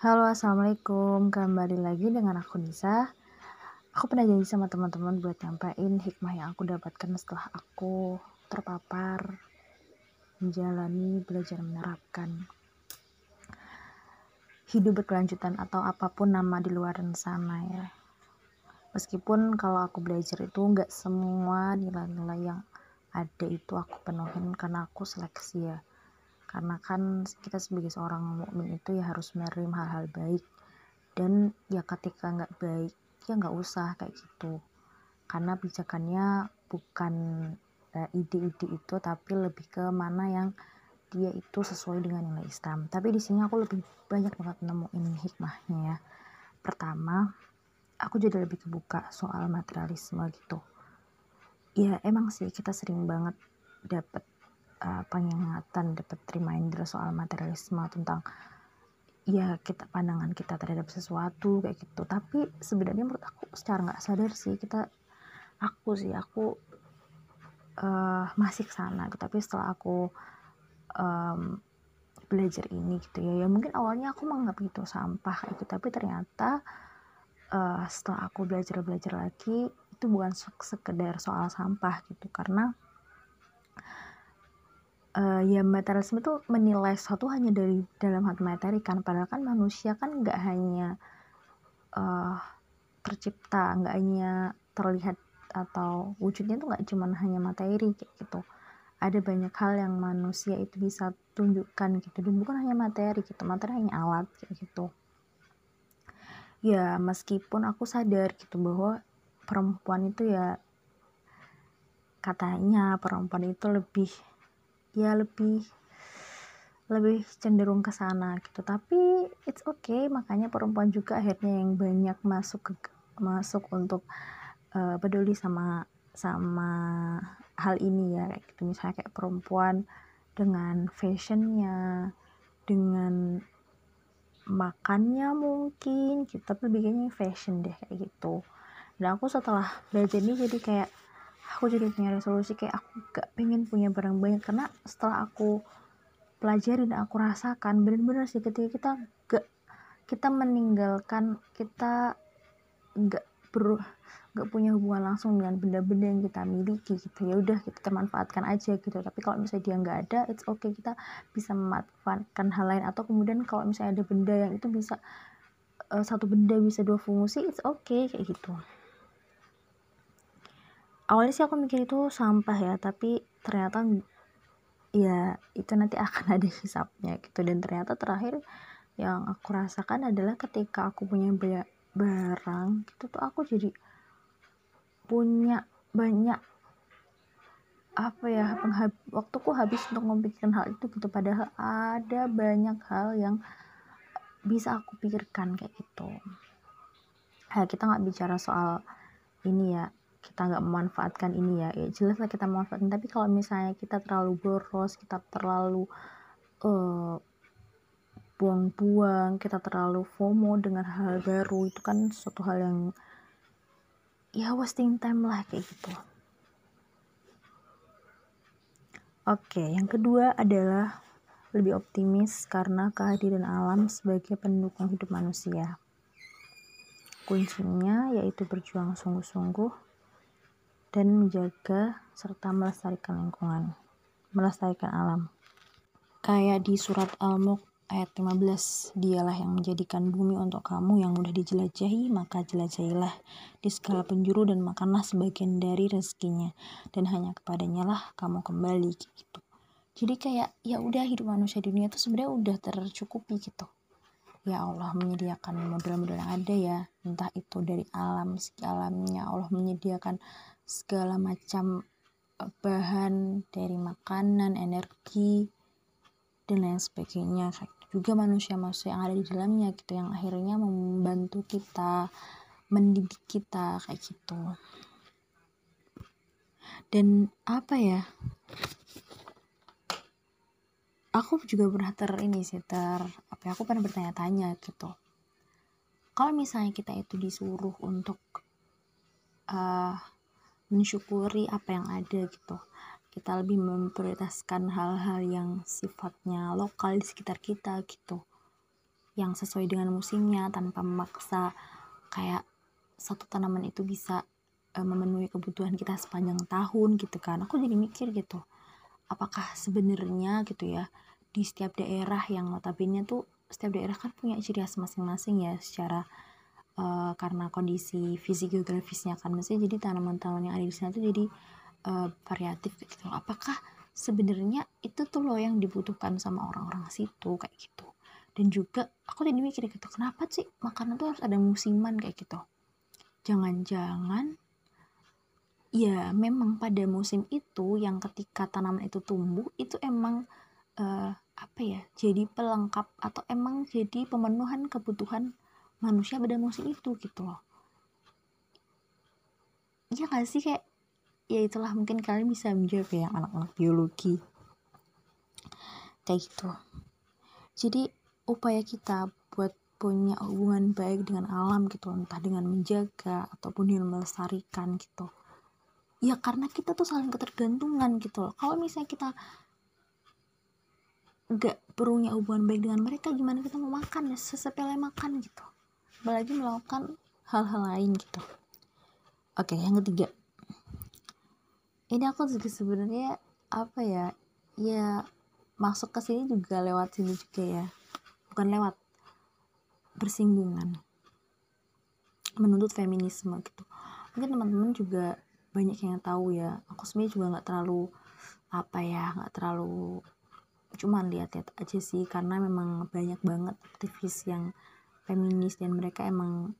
Halo, assalamualaikum. Kembali lagi dengan aku Nisa. Aku pernah janji sama teman-teman buat nyampein hikmah yang aku dapatkan setelah aku terpapar menjalani belajar menerapkan hidup berkelanjutan atau apa pun nama di luar sana ya. Meskipun kalau aku belajar itu nggak semua nilai-nilai yang ada itu aku penuhin karena aku seleksi ya karena kan kita sebagai seorang mukmin itu ya harus menerima hal-hal baik. Dan ya ketika nggak baik ya nggak usah kayak gitu. Karena pijakannya bukan eh, ide-ide uh, itu tapi lebih ke mana yang dia itu sesuai dengan nilai Islam. Tapi di sini aku lebih banyak banget nemuin hikmahnya ya. Pertama aku jadi lebih kebuka soal materialisme gitu. Ya emang sih kita sering banget dapat uh, pengingatan dapat reminder soal materialisme tentang ya kita pandangan kita terhadap sesuatu kayak gitu. Tapi sebenarnya menurut aku secara nggak sadar sih kita aku sih aku uh, masih ke sana gitu. tapi setelah aku um, belajar ini gitu ya ya mungkin awalnya aku menganggap itu sampah kayak gitu. Tapi ternyata uh, setelah aku belajar belajar lagi itu bukan sekedar soal sampah gitu. Karena uh, ya materialisme itu menilai sesuatu hanya dari dalam hal materi kan. Padahal kan manusia kan nggak hanya uh, tercipta nggak hanya terlihat atau wujudnya tuh nggak cuma hanya materi kayak gitu. Ada banyak hal yang manusia itu bisa tunjukkan gitu. Dan bukan hanya materi gitu materi hanya alat kayak gitu. Ya meskipun aku sadar gitu bahwa perempuan itu ya katanya perempuan itu lebih ya lebih lebih cenderung ke sana gitu. Tapi it's okay makanya perempuan juga akhirnya yang banyak masuk ke masuk untuk uh, peduli sama sama hal ini ya kayak gitu. Misalnya kayak perempuan dengan fashionnya dengan makannya mungkin gitu. Tapi bikinnya fashion deh kayak gitu. Dan aku setelah belajar ini jadi kayak aku jadi punya resolusi kayak aku gak pengen punya barang banyak. Karena setelah aku pelajari dan aku rasakan bener-bener sih ketika kita gak kita meninggalkan kita gak ber gak punya hubungan langsung dengan benda-benda yang kita miliki gitu. Ya udah kita manfaatkan aja gitu. Tapi kalau misalnya dia nggak ada it's okay kita bisa memanfaatkan hal lain. Atau kemudian kalau misalnya ada benda yang itu bisa uh, satu benda bisa dua fungsi it's okay kayak gitu awalnya sih aku mikir itu sampah ya tapi ternyata ya itu nanti akan ada hisapnya gitu. Dan ternyata terakhir yang aku rasakan adalah ketika aku punya banyak barang gitu tuh aku jadi punya banyak apa ya penghab, waktuku habis untuk memikirkan hal itu gitu. Padahal ada banyak hal yang bisa aku pikirkan kayak gitu. Nah, kita nggak bicara soal ini ya kita nggak memanfaatkan ini ya. Ya jelas lah kita memanfaatkan. Tapi kalau misalnya kita terlalu boros kita terlalu uh, buang-buang kita terlalu FOMO dengan hal, hal baru itu kan suatu hal yang ya wasting time lah kayak gitu. Oke yang kedua adalah lebih optimis karena kehadiran alam sebagai pendukung hidup manusia. Kuncinya yaitu berjuang sungguh-sungguh dan menjaga serta melestarikan lingkungan, melestarikan alam. Kayak di surat Al-Mulk ayat 15, dialah yang menjadikan bumi untuk kamu yang mudah dijelajahi, maka jelajahilah di segala penjuru dan makanlah sebagian dari rezekinya dan hanya kepadanya lah kamu kembali gitu. Jadi kayak ya udah hidup manusia di dunia itu sebenarnya udah tercukupi gitu. Ya Allah menyediakan model-model yang ada ya, entah itu dari alam segi alamnya Allah menyediakan segala macam eh, bahan dari makanan, energi, dan lain sebagainya. Juga manusia-manusia yang ada di dalamnya gitu yang akhirnya membantu kita, mendidik kita kayak gitu. Dan apa ya? Aku juga pernah ter ini sih ter apa ya, aku pernah bertanya-tanya gitu. Kalau misalnya kita itu disuruh untuk uh, mensyukuri apa yang ada gitu. Kita lebih memprioritaskan hal-hal yang sifatnya lokal di sekitar kita gitu. Yang sesuai dengan musimnya tanpa memaksa kayak satu tanaman itu bisa uh, memenuhi kebutuhan kita sepanjang tahun gitu kan. Aku jadi mikir gitu apakah sebenarnya gitu ya di setiap daerah yang notabene tuh setiap daerah kan punya ciri khas masing-masing ya secara uh, karena kondisi fisik geografisnya kan. Maksudnya jadi tanaman-tanaman yang ada di sana tuh jadi uh, variatif gitu apakah sebenarnya itu tuh loh yang dibutuhkan sama orang-orang situ kayak gitu? Dan juga aku tadi mikir gitu kenapa sih makanan tuh harus ada musiman kayak gitu? Jangan-jangan ya memang pada musim itu yang ketika tanaman itu tumbuh itu emang uh, apa ya jadi pelengkap atau emang jadi pemenuhan kebutuhan manusia pada musim itu gitu loh. Ya gak sih kayak ya itulah mungkin kalian bisa menjawab ya anak-anak biologi. Kayak gitu. Jadi upaya kita buat punya hubungan baik dengan alam gitu entah dengan menjaga ataupun dengan melestarikan gitu. Ya karena kita tuh saling ketergantungan gitu loh. Kalau misalnya kita gak punya hubungan baik dengan mereka gimana kita mau makan? Ya sesepele makan gitu apalagi melakukan hal-hal lain gitu. Oke yang ketiga. Ini aku juga sebenarnya apa ya ya masuk ke sini juga lewat sini juga ya. Bukan lewat bersinggungan menuntut feminisme gitu. Mungkin teman-teman juga banyak yang tahu ya aku sebenarnya juga nggak terlalu apa ya nggak terlalu cuman lihat-lihat aja sih karena memang banyak banget aktivis yang feminis dan mereka emang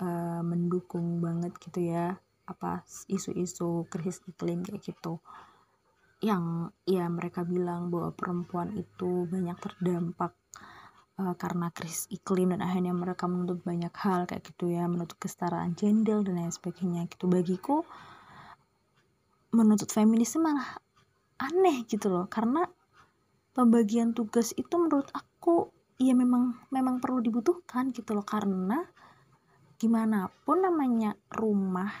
uh, mendukung banget gitu ya apa isu-isu krisis iklim kayak gitu. Yang ya mereka bilang bahwa perempuan itu banyak terdampak uh, karena krisis iklim dan akhirnya mereka menuntut banyak hal kayak gitu ya menuntut kesetaraan gender dan lain sebagainya gitu. Bagiku menuntut feminisme malah aneh gitu loh karena pembagian tugas itu menurut aku ya memang memang perlu dibutuhkan gitu loh karena gimana pun namanya rumah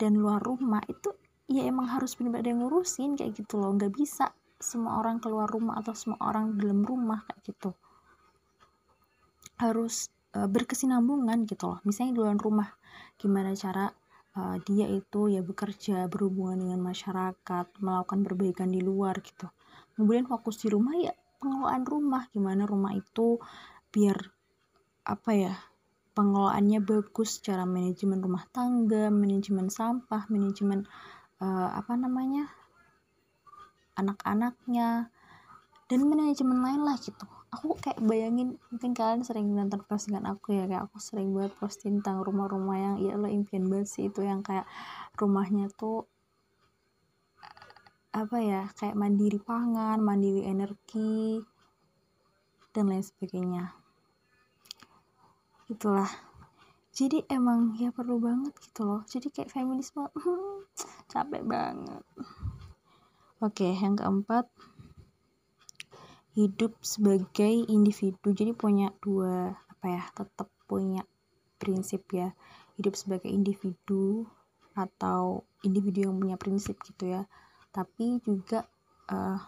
dan luar rumah itu ya emang harus benar-benar yang ngurusin kayak gitu loh. Nggak bisa semua orang keluar rumah atau semua orang dalam rumah kayak gitu. Harus uh, berkesinambungan gitu loh. Misalnya di luar rumah gimana cara uh, dia itu ya bekerja berhubungan dengan masyarakat melakukan perbaikan di luar gitu. Kemudian fokus di rumah ya pengelolaan rumah gimana rumah itu biar apa ya pengelolaannya bagus secara manajemen rumah tangga manajemen sampah manajemen uh, apa namanya anak-anaknya dan manajemen lain lah gitu. Aku kayak bayangin mungkin kalian sering nonton postingan aku ya kayak aku sering buat post tentang rumah-rumah yang ya lo impian banget sih itu yang kayak rumahnya tuh apa ya kayak mandiri pangan mandiri energi dan lain sebagainya. Itulah. Jadi emang ya perlu banget gitu loh. Jadi kayak feminisme capek banget. Oke yang keempat hidup sebagai individu. Jadi punya dua apa ya tetap punya prinsip ya. Hidup sebagai individu atau individu yang punya prinsip gitu ya tapi juga uh,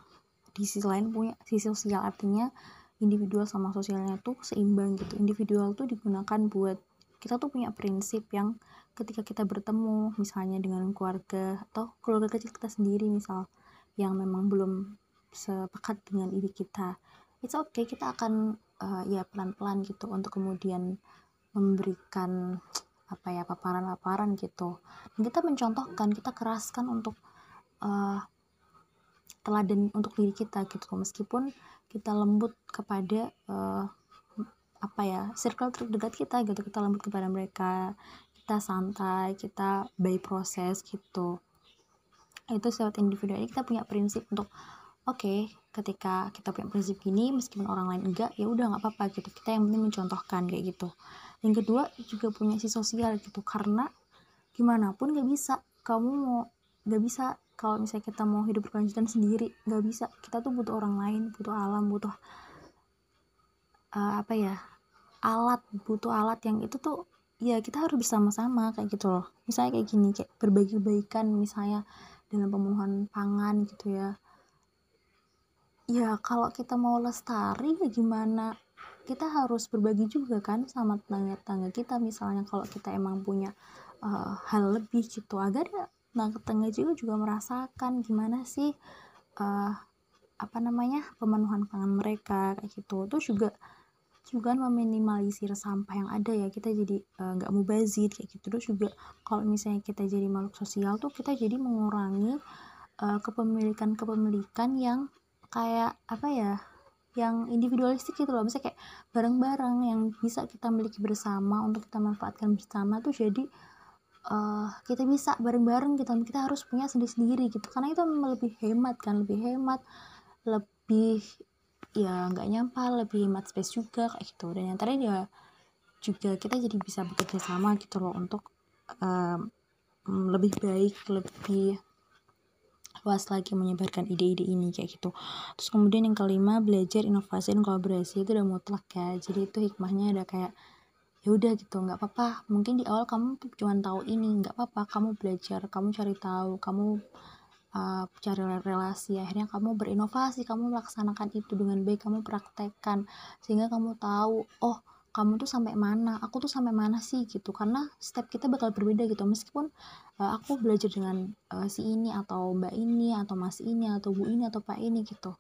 di sisi lain punya sisi sosial artinya individual sama sosialnya tuh seimbang gitu. Individual tuh digunakan buat kita tuh punya prinsip yang ketika kita bertemu misalnya dengan keluarga atau keluarga kecil kita sendiri misal yang memang belum sepakat dengan diri kita it's okay kita akan uh, ya pelan-pelan gitu untuk kemudian memberikan apa ya paparan-paparan gitu. Dan kita mencontohkan kita keraskan untuk uh, teladan untuk diri kita gitu meskipun kita lembut kepada uh, apa ya circle terdekat kita gitu. Kita lembut kepada mereka kita santai kita by proses gitu. Itu sifat individu. Ini kita punya prinsip untuk oke okay, ketika kita punya prinsip gini meskipun orang lain enggak ya udah nggak apa-apa gitu. Kita yang penting mencontohkan kayak gitu. Yang kedua juga punya si sosial gitu. Karena gimana pun nggak bisa kamu mau nggak bisa kalau misalnya kita mau hidup berkelanjutan sendiri nggak bisa. Kita tuh butuh orang lain butuh alam butuh uh, apa ya alat butuh alat yang itu tuh ya kita harus bersama-sama kayak gitu loh. Misalnya kayak gini kayak berbagi baikan misalnya dalam pemenuhan pangan gitu ya. Ya kalau kita mau lestari ya gimana? Kita harus berbagi juga kan sama tetangga-tetangga kita misalnya kalau kita emang punya uh, hal lebih gitu. Agar ya tetangga juga juga merasakan gimana sih uh, apa namanya pemenuhan pangan mereka kayak gitu. Terus juga juga meminimalisir sampah yang ada ya. Kita jadi nggak uh, mubazir kayak gitu. Terus juga kalau misalnya kita jadi makhluk sosial tuh kita jadi mengurangi uh, kepemilikan kepemilikan yang kayak apa ya yang individualistik gitu loh. Misalnya kayak barang-barang yang bisa kita miliki bersama untuk kita manfaatkan bersama tuh jadi uh, kita bisa bareng-bareng gitu kita harus punya sendiri-sendiri gitu. Karena itu lebih hemat kan lebih hemat lebih ya nggak nyampah lebih hemat space juga kayak gitu. Dan yang terakhir ya juga kita jadi bisa bekerja sama gitu loh untuk um, lebih baik lebih luas lagi menyebarkan ide-ide ini kayak gitu. Terus kemudian yang kelima belajar inovasi dan kolaborasi itu udah mutlak ya. Jadi itu hikmahnya ada kayak ya udah gitu nggak apa-apa. Mungkin di awal kamu cuma tahu ini nggak apa-apa. Kamu belajar kamu cari tahu kamu uh, cari relasi. Akhirnya kamu berinovasi kamu melaksanakan itu dengan baik kamu praktekkan. Sehingga kamu tahu oh kamu tuh sampai mana? Aku tuh sampai mana sih? Gitu. Karena step kita bakal berbeda gitu. Meskipun uh, aku belajar dengan uh, si ini atau mbak ini atau mas ini atau bu ini atau pak ini gitu.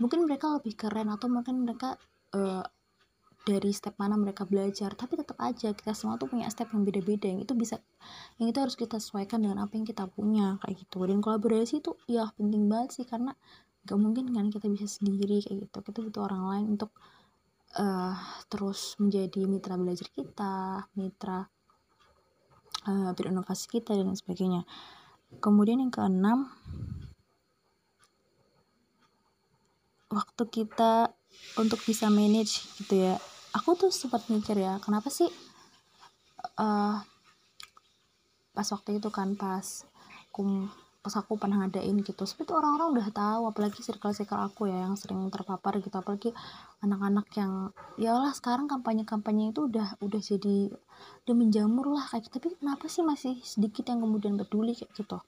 Mungkin mereka lebih keren atau mungkin mereka uh, dari step mana mereka belajar tapi tetap aja kita semua tuh punya step yang beda-beda yang itu bisa yang itu harus kita sesuaikan dengan apa yang kita punya kayak gitu dan kolaborasi itu ya penting banget sih karena gak mungkin kan kita bisa sendiri kayak gitu kita butuh orang lain untuk uh, terus menjadi mitra belajar kita, mitra uh, berinovasi kita dan sebagainya. Kemudian yang keenam, waktu kita untuk bisa manage gitu ya. Aku tuh sempat mikir ya, kenapa sih uh, pas waktu itu kan pas aku pas aku pernah ngadain gitu. Seperti orang-orang udah tahu apalagi circle-circle aku ya yang sering terpapar gitu. Apalagi anak-anak yang ya lah sekarang kampanye-kampanye itu udah udah jadi udah menjamur lah kayak gitu. Tapi kenapa sih masih sedikit yang kemudian peduli kayak gitu?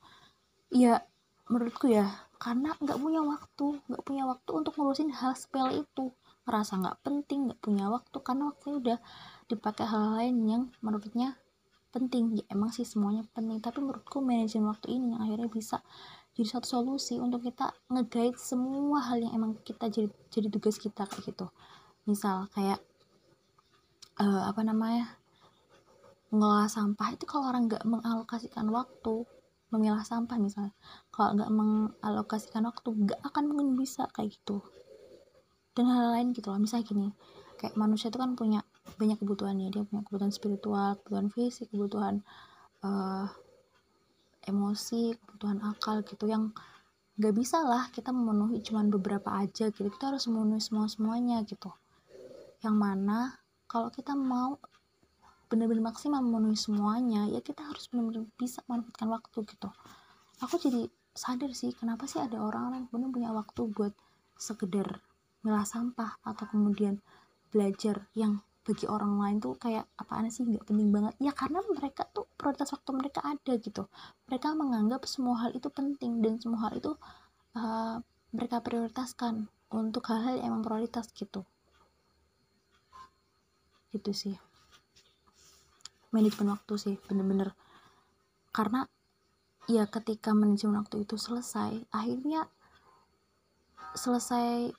Ya menurutku ya karena nggak punya waktu nggak punya waktu untuk ngurusin hal sepele itu ngerasa nggak penting nggak punya waktu karena waktunya udah dipakai hal lain yang menurutnya penting. Ya emang sih semuanya penting tapi menurutku manajemen waktu ini yang akhirnya bisa jadi satu solusi untuk kita ngeguide semua hal yang emang kita jadi jadi tugas kita kayak gitu. Misal kayak uh, apa namanya mengolah sampah. Itu kalau orang nggak mengalokasikan waktu memilah sampah misalnya kalau nggak mengalokasikan waktu nggak akan mungkin bisa kayak gitu dan hal lain gitu loh. Misalnya gini kayak manusia itu kan punya banyak kebutuhan ya. Dia punya kebutuhan spiritual kebutuhan fisik kebutuhan uh, emosi kebutuhan akal gitu yang nggak bisa lah kita memenuhi cuman beberapa aja gitu. Kita harus memenuhi semua semuanya gitu. Yang mana kalau kita mau benar-benar maksimal memenuhi semuanya ya kita harus benar-benar bisa manfaatkan waktu gitu. Aku jadi sadar sih kenapa sih ada orang-orang benar punya waktu buat sekedar milah sampah atau kemudian belajar yang bagi orang lain tuh kayak apaan sih? Nggak penting banget. Ya karena mereka tuh prioritas waktu mereka ada gitu. Mereka menganggap semua hal itu penting dan semua hal itu uh, mereka prioritaskan untuk hal-hal yang emang gitu. Itu sih. Manajemen waktu sih bener-bener. Karena ya ketika manajemen waktu itu selesai akhirnya selesai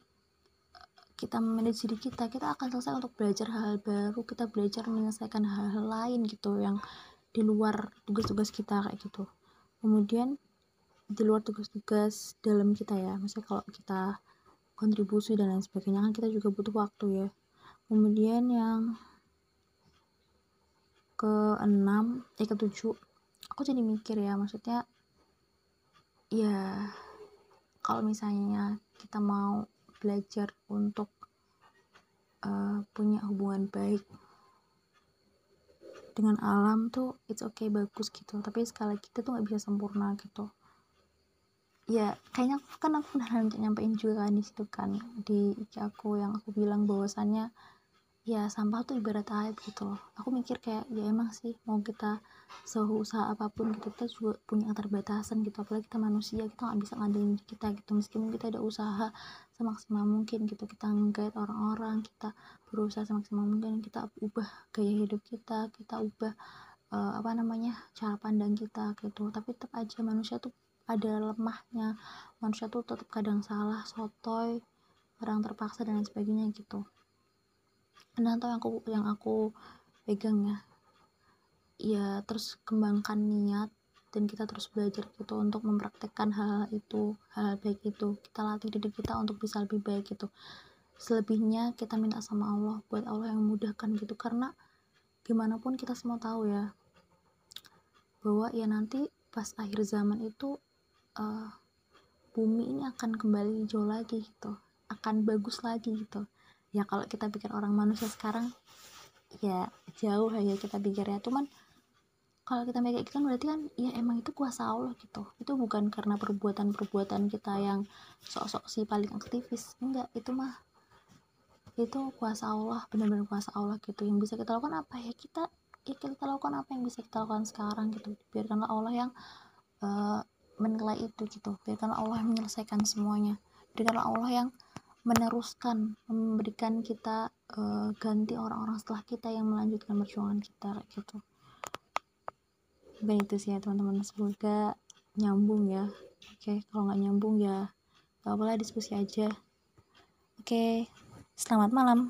kita memanage diri kita kita akan selesai untuk belajar hal-hal baru kita belajar menyelesaikan hal-hal lain gitu yang di luar tugas-tugas kita kayak gitu. Kemudian di luar tugas-tugas dalam kita ya misalnya kalau kita kontribusi dan lain sebagainya kan kita juga butuh waktu ya. Kemudian yang ke enam eh ke tujuh aku jadi mikir ya maksudnya ya kalau misalnya kita mau belajar untuk uh, punya hubungan baik dengan alam tuh it's okay bagus gitu. Tapi sekali kita tuh nggak bisa sempurna gitu. Ya kayaknya aku kan aku udah nyampein juga kan di situ kan di aku yang aku bilang bahwasannya ya sampah tuh ibarat air gitu loh. Aku mikir kayak ya emang sih mau kita seusaha apa pun gitu kita juga punya keterbatasan gitu. Apalagi kita manusia kita nggak bisa ngandelin kita gitu. Meskipun kita ada usaha semaksimal mungkin gitu. Kita nggait orang-orang kita berusaha semaksimal mungkin kita ubah gaya hidup kita kita ubah uh, apa namanya cara pandang kita gitu. Tapi tetap aja manusia tuh ada lemahnya. Manusia tuh tetap kadang salah sotoy orang terpaksa dan lain sebagainya gitu. Dan atau yang aku yang aku pegang ya. Ya terus kembangkan niat dan kita terus belajar gitu untuk mempraktekkan hal, hal itu hal, hal baik itu. Kita latih diri kita untuk bisa lebih baik gitu. Selebihnya kita minta sama Allah buat Allah yang memudahkan gitu. Karena gimana pun kita semua tahu ya bahwa ya nanti pas akhir zaman itu uh, bumi ini akan kembali hijau lagi gitu akan bagus lagi gitu. Ya kalau kita pikir orang manusia sekarang ya jauh ya kita pikir ya cuman kalau kita mikir gitu kan berarti kan ya emang itu kuasa Allah gitu. Itu bukan karena perbuatan-perbuatan kita yang sok-sok si paling aktivis. Enggak itu mah itu kuasa Allah benar-benar kuasa Allah gitu. Yang bisa kita lakukan apa? Ya kita ya kita lakukan apa yang bisa kita lakukan sekarang gitu. Biarkanlah Allah yang uh, menilai itu gitu. Biarkanlah Allah yang menyelesaikan semuanya. Biarkanlah Allah yang meneruskan memberikan kita uh, ganti orang-orang setelah kita yang melanjutkan perjuangan kita gitu mungkin itu sih ya teman-teman. Semoga nyambung ya. Oke kalau nggak nyambung ya gak apa-apa diskusi aja. Oke selamat malam